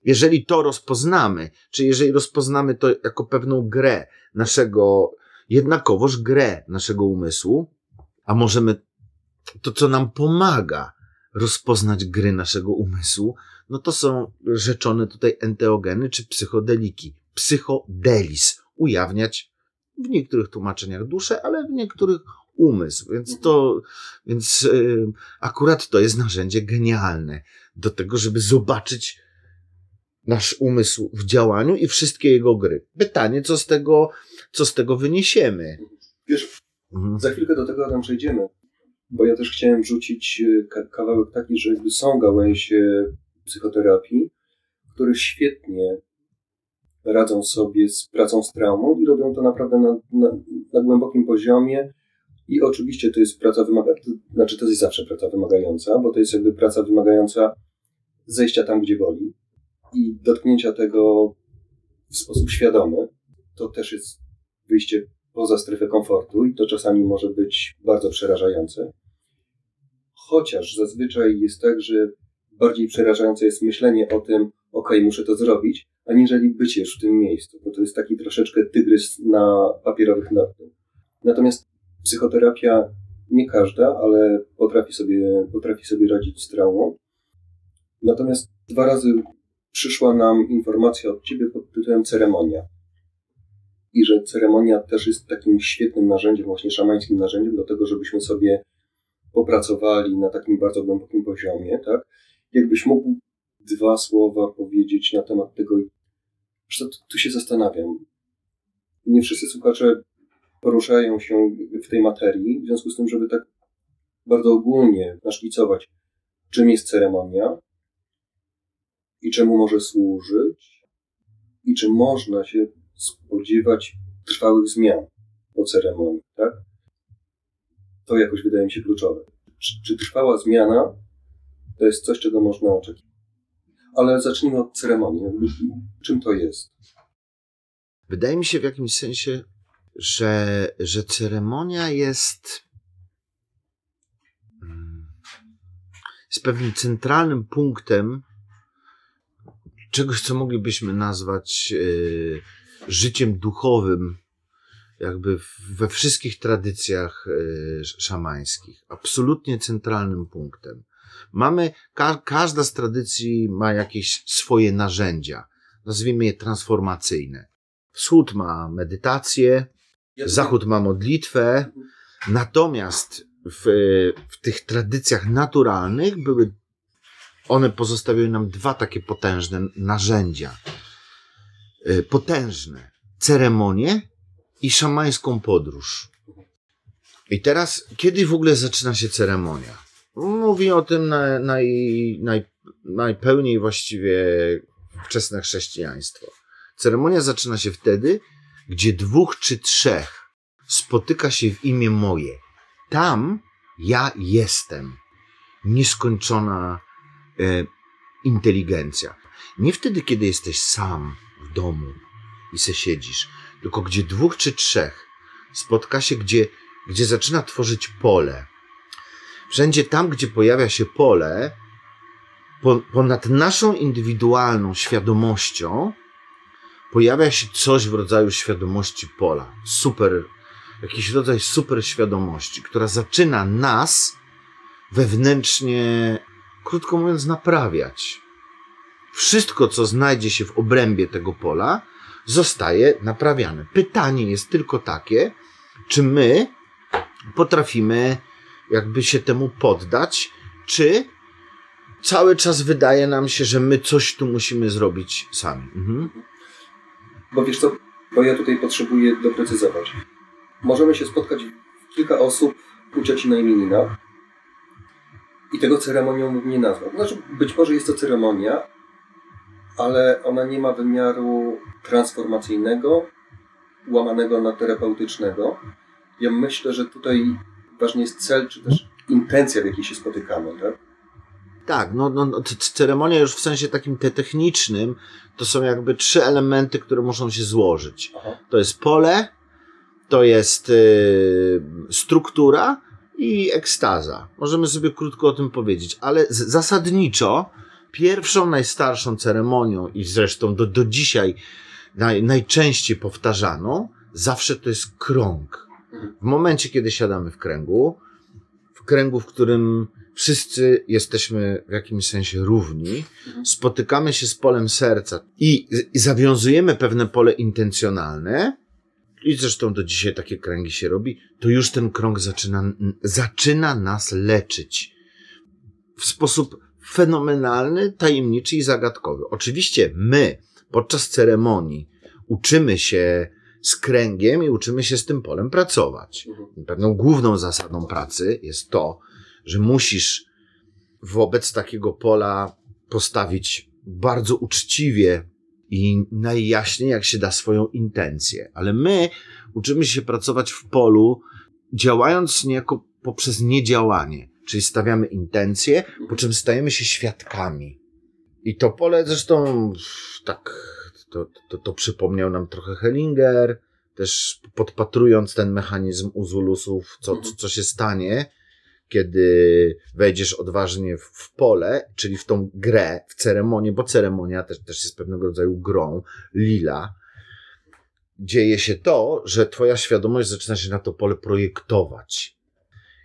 Jeżeli to rozpoznamy, czy jeżeli rozpoznamy to jako pewną grę naszego, jednakowoż grę naszego umysłu, a możemy to, co nam pomaga rozpoznać gry naszego umysłu, no to są rzeczone tutaj enteogeny czy psychodeliki. Psychodelis. Ujawniać w niektórych tłumaczeniach duszę, ale w niektórych umysł. Więc to, więc y, akurat to jest narzędzie genialne do tego, żeby zobaczyć nasz umysł w działaniu i wszystkie jego gry. Pytanie, co z tego, co z tego wyniesiemy? Wiesz, Mhm. za chwilkę do tego tam przejdziemy, bo ja też chciałem wrzucić ka- kawałek taki, że jakby są gałęzie psychoterapii, które świetnie radzą sobie z pracą z traumą i robią to naprawdę na, na, na głębokim poziomie. I oczywiście to jest praca wymagająca, znaczy to jest zawsze praca wymagająca, bo to jest jakby praca wymagająca zejścia tam, gdzie boli i dotknięcia tego w sposób świadomy. To też jest wyjście poza strefę komfortu i to czasami może być bardzo przerażające. Chociaż zazwyczaj jest tak, że bardziej przerażające jest myślenie o tym, ok, muszę to zrobić, aniżeli bycie już w tym miejscu, bo to jest taki troszeczkę tygrys na papierowych nogach. Natomiast psychoterapia, nie każda, ale potrafi sobie, potrafi sobie radzić z traumą. Natomiast dwa razy przyszła nam informacja od Ciebie pod tytułem ceremonia. I że ceremonia też jest takim świetnym narzędziem, właśnie szamańskim narzędziem do tego, żebyśmy sobie popracowali na takim bardzo głębokim poziomie, tak? Jakbyś mógł dwa słowa powiedzieć na temat tego, że tu się zastanawiam. Nie wszyscy słuchacze poruszają się w tej materii, w związku z tym, żeby tak bardzo ogólnie naszkicować, czym jest ceremonia i czemu może służyć i czy można się spodziewać trwałych zmian po ceremonii, tak? To jakoś wydaje mi się kluczowe. Czy, czy trwała zmiana to jest coś, czego można oczekiwać? Ale zacznijmy od ceremonii. Czym to jest? Wydaje mi się w jakimś sensie, że, że ceremonia jest, mm, jest pewnym centralnym punktem czegoś, co moglibyśmy nazwać y, życiem duchowym, jakby we wszystkich tradycjach y, szamańskich. Absolutnie centralnym punktem. Mamy, ka każda z tradycji ma jakieś swoje narzędzia, nazwijmy je transformacyjne Wschód ma medytację, zachód ma modlitwę, natomiast w, w tych tradycjach naturalnych były, one pozostawiły nam dwa takie potężne narzędzia. Y, Potężne ceremonie i szamańską podróż. I teraz, kiedy w ogóle zaczyna się ceremonia? Mówi o tym na, naj, naj, najpełniej właściwie wczesne chrześcijaństwo. Ceremonia zaczyna się wtedy, gdzie dwóch czy trzech spotyka się w imię moje. Tam ja jestem. Nieskończona e, inteligencja. Nie wtedy, kiedy jesteś sam w domu i se siedzisz, tylko gdzie dwóch czy trzech spotka się, gdzie, gdzie zaczyna tworzyć pole. Wszędzie tam, gdzie pojawia się pole, po, ponad naszą indywidualną świadomością pojawia się coś w rodzaju świadomości pola. Super, jakiś rodzaj super świadomości, która zaczyna nas wewnętrznie, krótko mówiąc, naprawiać. Wszystko, co znajdzie się w obrębie tego pola, zostaje naprawiane. Pytanie jest tylko takie, czy my potrafimy jakby się temu poddać, czy cały czas wydaje nam się, że my coś tu musimy zrobić sami. Mhm. Bo wiesz co, bo ja tutaj potrzebuję doprecyzować. Możemy się spotkać kilka osób u cioci na imieninach i tego ceremonią nie nazwać. Znaczy, być może jest to ceremonia, ale ona nie ma wymiaru transformacyjnego, łamanego na terapeutycznego. Ja myślę, że tutaj ważny jest cel, czy też intencja, w jakiej się spotykamy, tak? Tak, no, no, no ceremonia już w sensie takim te technicznym to są jakby trzy elementy, które muszą się złożyć. Aha. To jest pole, to jest y, struktura i ekstaza. Możemy sobie krótko o tym powiedzieć, ale zasadniczo pierwszą, najstarszą ceremonią i zresztą do, do dzisiaj naj, najczęściej powtarzaną, zawsze to jest krąg. W momencie, kiedy siadamy w kręgu, w kręgu, w którym wszyscy jesteśmy w jakimś sensie równi, spotykamy się z polem serca i, i zawiązujemy pewne pole intencjonalne, i zresztą do dzisiaj takie kręgi się robi, to już ten krąg zaczyna, zaczyna nas leczyć. W sposób fenomenalny, tajemniczy i zagadkowy. Oczywiście my podczas ceremonii uczymy się z kręgiem i uczymy się z tym polem pracować. Pewną główną zasadą pracy jest to, że musisz wobec takiego pola postawić bardzo uczciwie i najjaśniej, jak się da, swoją intencję. Ale my uczymy się pracować w polu, działając niejako poprzez niedziałanie. Czyli stawiamy intencje, po czym stajemy się świadkami. I to pole zresztą tak, to, to, to przypomniał nam trochę Hellinger, też podpatrując ten mechanizm u Zulusów, co, co, co się stanie, kiedy wejdziesz odważnie w, pole, czyli w tą grę, w ceremonię, bo ceremonia też, też jest pewnego rodzaju grą, lila, dzieje się to, że twoja świadomość zaczyna się na to pole projektować.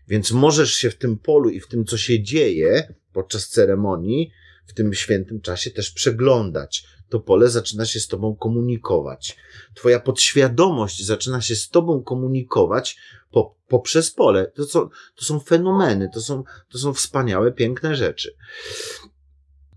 Więc możesz się w tym polu i w tym, co się dzieje podczas ceremonii, w tym świętym czasie też przeglądać. To pole zaczyna się z tobą komunikować. Twoja podświadomość zaczyna się z tobą komunikować po, poprzez pole. To są, to są fenomeny, to są, to są wspaniałe, piękne rzeczy.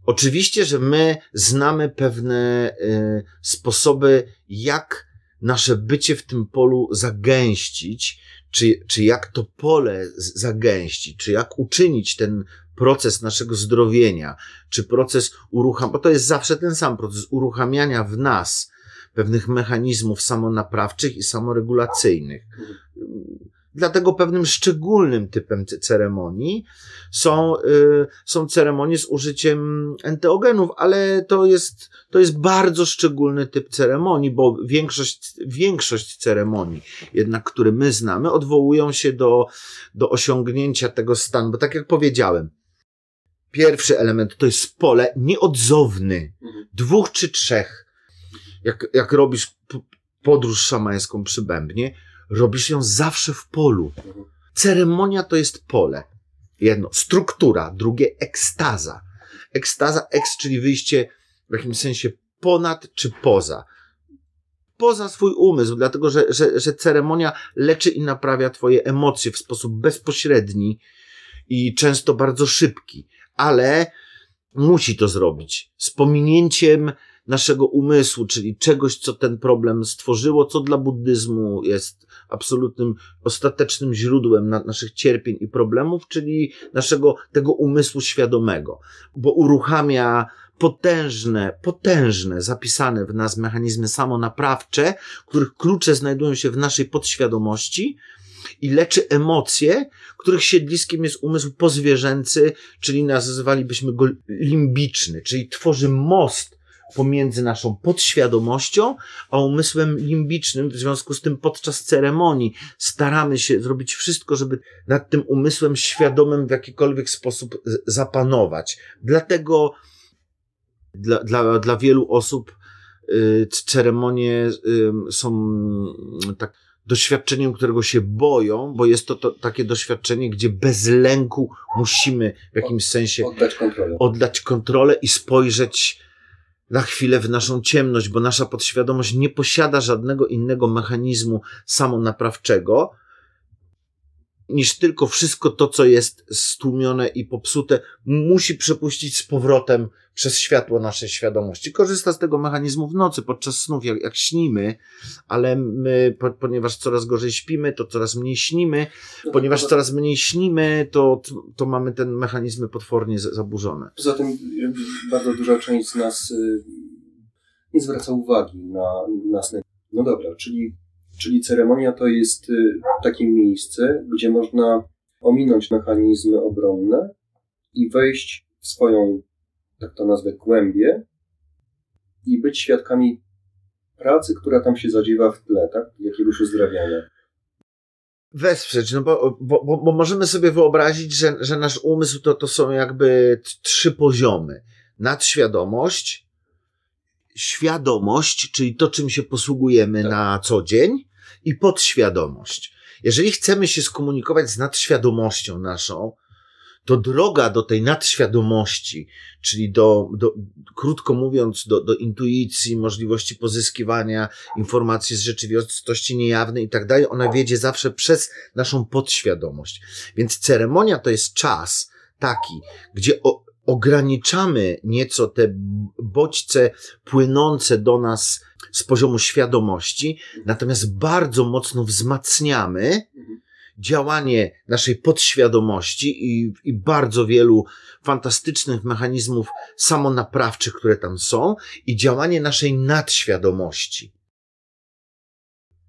Oczywiście, że my znamy pewne y, sposoby, jak nasze bycie w tym polu zagęścić, czy, czy jak to pole zagęścić, czy jak uczynić ten proces naszego zdrowienia, czy proces uruchamiania, bo to jest zawsze ten sam proces uruchamiania w nas pewnych mechanizmów samonaprawczych i samoregulacyjnych. Dlatego pewnym szczególnym typem ce- ceremonii są, y, są ceremonie z użyciem enteogenów, ale to jest, to jest bardzo szczególny typ ceremonii, bo większość, większość ceremonii, jednak które my znamy, odwołują się do, do osiągnięcia tego stanu, bo tak jak powiedziałem, pierwszy element to jest pole nieodzowny, Mhm. dwóch czy trzech. Jak, jak robisz podróż szamańską przy bębnie, robisz ją zawsze w polu. Mhm. Ceremonia to jest pole. Jedno, struktura, drugie, ekstaza. Ekstaza, eks, czyli wyjście w jakimś sensie ponad czy poza. poza swój umysł, dlatego że, że, że ceremonia leczy i naprawia Twoje emocje w sposób bezpośredni i często bardzo szybki, ale musi to zrobić. Z pominięciem naszego umysłu, czyli czegoś, co ten problem stworzyło, co dla buddyzmu jest absolutnym, ostatecznym źródłem na, naszych cierpień i problemów, czyli naszego tego umysłu świadomego, bo uruchamia potężne, potężne, zapisane w nas mechanizmy samonaprawcze, których klucze znajdują się w naszej podświadomości i leczy emocje, których siedliskiem jest umysł pozwierzęcy, czyli nazywalibyśmy go limbiczny, czyli tworzy most pomiędzy naszą podświadomością a umysłem limbicznym. W związku z tym podczas ceremonii staramy się zrobić wszystko, żeby nad tym umysłem świadomym w jakikolwiek sposób zapanować. Dlatego dla, dla, dla wielu osób y, ceremonie y, są tak doświadczeniem, którego się boją, bo jest to, to takie doświadczenie, gdzie bez lęku musimy w jakimś sensie oddać kontrolę. oddać kontrolę i spojrzeć na chwilę w naszą ciemność, bo nasza podświadomość nie posiada żadnego innego mechanizmu samonaprawczego, niż tylko wszystko to, co jest stłumione i popsute, musi przepuścić z powrotem przez światło naszej świadomości. Korzysta z tego mechanizmu w nocy, podczas snów, jak, jak śnimy, ale my, po, ponieważ coraz gorzej śpimy, to coraz mniej śnimy, No ponieważ coraz mniej śnimy, to, to mamy te mechanizmy potwornie zaburzone. Poza tym y, bardzo duża część z nas y, nie zwraca uwagi na, na sny. No dobra, czyli, czyli ceremonia to jest y, takie miejsce, gdzie można ominąć mechanizmy obronne i wejść w swoją, tak to nazwę, głębię i być świadkami pracy, która tam się zadziewa w tle, tak? Jakiegoś uzdrawiania. Wesprzeć, no bo, bo, bo, bo możemy sobie wyobrazić, że, że nasz umysł to, to są jakby trzy poziomy. Nadświadomość, świadomość, czyli to, czym się posługujemy Tak. na co dzień i podświadomość. Jeżeli chcemy się skomunikować z nadświadomością naszą, to droga do tej nadświadomości, czyli do, do krótko mówiąc, do, do intuicji, możliwości pozyskiwania informacji z rzeczywistości niejawnej i tak dalej, ona wiedzie zawsze przez naszą podświadomość. Więc ceremonia to jest czas taki, gdzie o, ograniczamy nieco te bodźce płynące do nas z poziomu świadomości, natomiast bardzo mocno wzmacniamy działanie naszej podświadomości i, i bardzo wielu fantastycznych mechanizmów samonaprawczych, które tam są, i działanie naszej nadświadomości.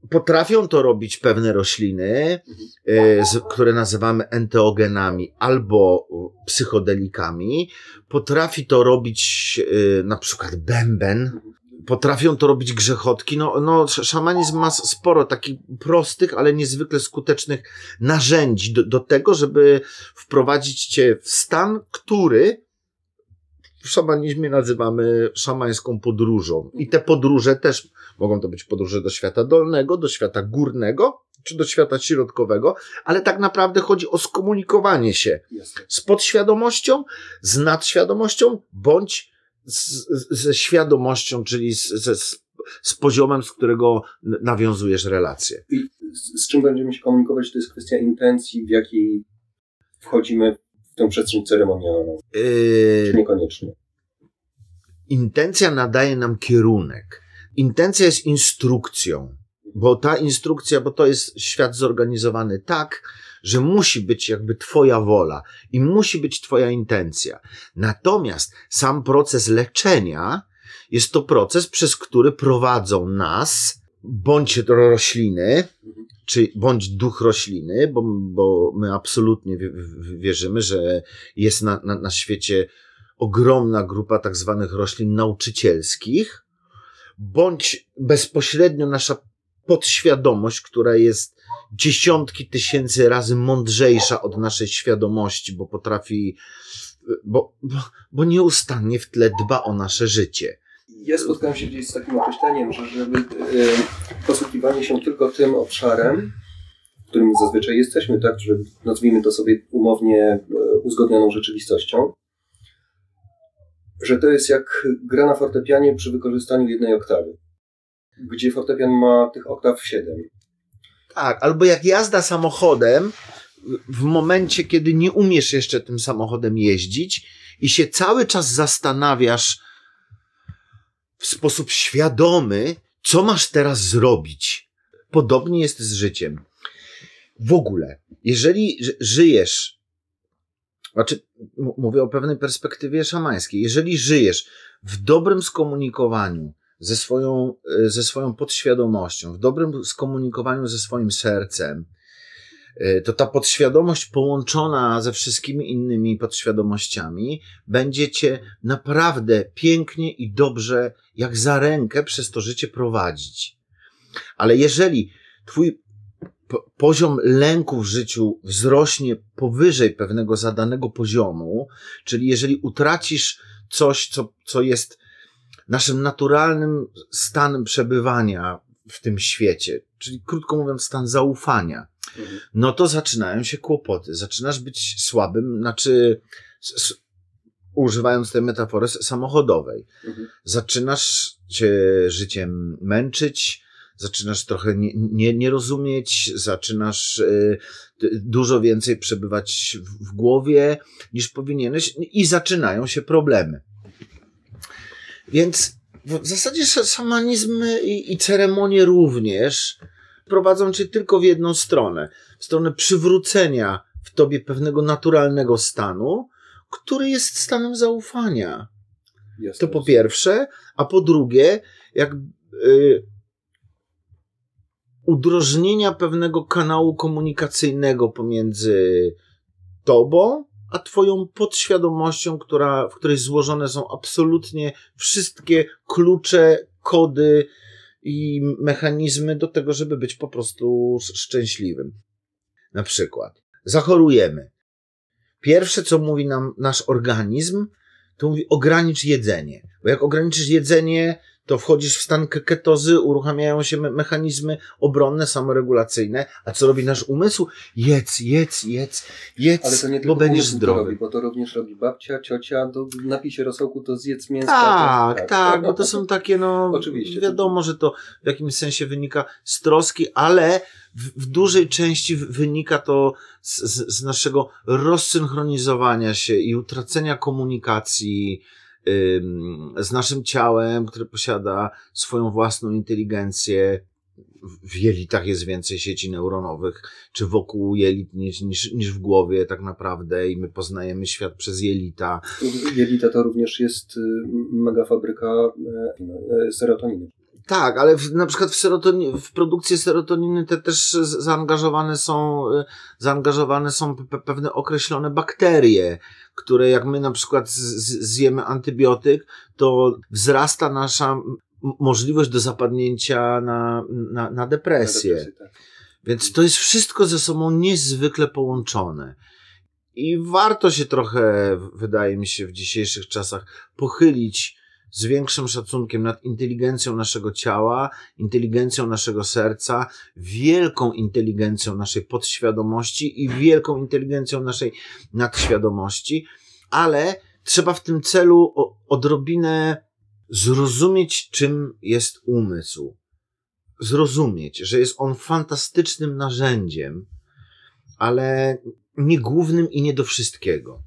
Potrafią to robić pewne rośliny, e, z, które nazywamy enteogenami albo e, psychodelikami. Potrafi to robić e, na przykład bęben, potrafią to robić grzechotki. No, no, sz- szamanizm ma sporo takich prostych, ale niezwykle skutecznych narzędzi do, do tego, żeby wprowadzić cię w stan, który w szamanizmie nazywamy szamańską podróżą. I te podróże też mogą to być podróże do świata dolnego, do świata górnego, czy do świata środkowego, ale tak naprawdę chodzi o skomunikowanie się z podświadomością, z nadświadomością, bądź z, ze świadomością, czyli z, z, z, poziomem, z którego nawiązujesz relacje. I z, z czym będziemy się komunikować, to jest kwestia intencji, w jakiej wchodzimy w tę przestrzeń ceremonialną, Yy, czy niekoniecznie. intencja nadaje nam kierunek. Intencja jest instrukcją, bo ta instrukcja, bo to jest świat zorganizowany tak, że musi być jakby Twoja wola i musi być Twoja intencja. Natomiast sam proces leczenia jest to proces, przez który prowadzą nas bądź rośliny, czy bądź duch rośliny, bo, bo my absolutnie wierzymy, że jest na, na, na świecie ogromna grupa tak zwanych roślin nauczycielskich, bądź bezpośrednio nasza podświadomość, która jest dziesiątki tysięcy razy mądrzejsza od naszej świadomości, bo potrafi, bo, bo, bo nieustannie w tle dba o nasze życie. Ja spotkałem się gdzieś z takim określeniem, że żeby e, posługiwanie się tylko tym obszarem, którym zazwyczaj jesteśmy, tak, że nazwijmy to sobie umownie e, uzgodnioną rzeczywistością, że to jest jak gra na fortepianie przy wykorzystaniu jednej oktawy. Gdzie fortepian ma tych oktaw 7. Tak, albo jak jazda samochodem, w momencie, kiedy nie umiesz jeszcze tym samochodem jeździć i się cały czas zastanawiasz w sposób świadomy, co masz teraz zrobić. Podobnie jest z życiem. W ogóle, jeżeli ży- żyjesz, znaczy, mówię o pewnej perspektywie szamańskiej, jeżeli żyjesz w dobrym skomunikowaniu ze swoją, e, ze swoją podświadomością, w dobrym skomunikowaniu ze swoim sercem, e, to ta podświadomość połączona ze wszystkimi innymi podświadomościami będzie cię naprawdę pięknie i dobrze, jak za rękę, przez to życie prowadzić. Ale jeżeli twój poziom lęku w życiu wzrośnie powyżej pewnego zadanego poziomu, czyli jeżeli utracisz coś, co, co jest naszym naturalnym stanem przebywania w tym świecie, czyli krótko mówiąc, stan zaufania, Mhm. no to zaczynają się kłopoty. Zaczynasz być słabym, znaczy, s- używając tej metafory samochodowej, Mhm. zaczynasz się życiem męczyć, zaczynasz trochę nie, nie, nie rozumieć, zaczynasz y, dużo więcej przebywać w, w głowie niż powinieneś i zaczynają się problemy. Więc w zasadzie sz- szamanizmy i, i ceremonie również prowadzą cię tylko w jedną stronę. W stronę przywrócenia w tobie pewnego naturalnego stanu, który jest stanem zaufania. Jasne. To po pierwsze, a po drugie, jak y, udrożnienia pewnego kanału komunikacyjnego pomiędzy tobą a twoją podświadomością, która, w której złożone są absolutnie wszystkie klucze, kody i mechanizmy do tego, żeby być po prostu sz- szczęśliwym. Na przykład, zachorujemy. Pierwsze, co mówi nam nasz organizm, to mówi ogranicz jedzenie. Bo jak ograniczysz jedzenie, to wchodzisz w stan ke- ketozy, uruchamiają się me- mechanizmy obronne, samoregulacyjne. A co robi nasz umysł? Jedz, jedz, jedz, jedz, Ale to nie bo tylko będziesz umysł to zdrowy. robi, bo to również robi babcia, ciocia, to napij się rosołku, to zjedz mięsko. Tak, tak, bo to są takie, no, Oczywiście. wiadomo, że to w jakimś sensie wynika z troski, ale w, w dużej części wynika to z, z, z naszego rozsynchronizowania się i utracenia komunikacji z naszym ciałem, które posiada swoją własną inteligencję. W- jelitach jest więcej sieci neuronowych, czy wokół jelit niż, niż, niż w głowie tak naprawdę i my poznajemy świat przez jelita. Jelita to również jest y, mega fabryka e, serotoniny. Tak, ale w, na przykład w, serotoni- w produkcję serotoniny te też zaangażowane są, y, zaangażowane są pe- pewne określone bakterie, które jak my na przykład zjemy antybiotyk, to wzrasta nasza możliwość do zapadnięcia na, na, na depresję. Depresję, tak. Więc to jest wszystko ze sobą niezwykle połączone. I warto się trochę, wydaje mi się, w dzisiejszych czasach pochylić z większym szacunkiem nad inteligencją naszego ciała, inteligencją naszego serca, wielką inteligencją naszej podświadomości i wielką inteligencją naszej nadświadomości, ale trzeba w tym celu odrobinę zrozumieć, czym jest umysł zrozumieć, że jest on fantastycznym narzędziem, ale nie głównym i nie do wszystkiego.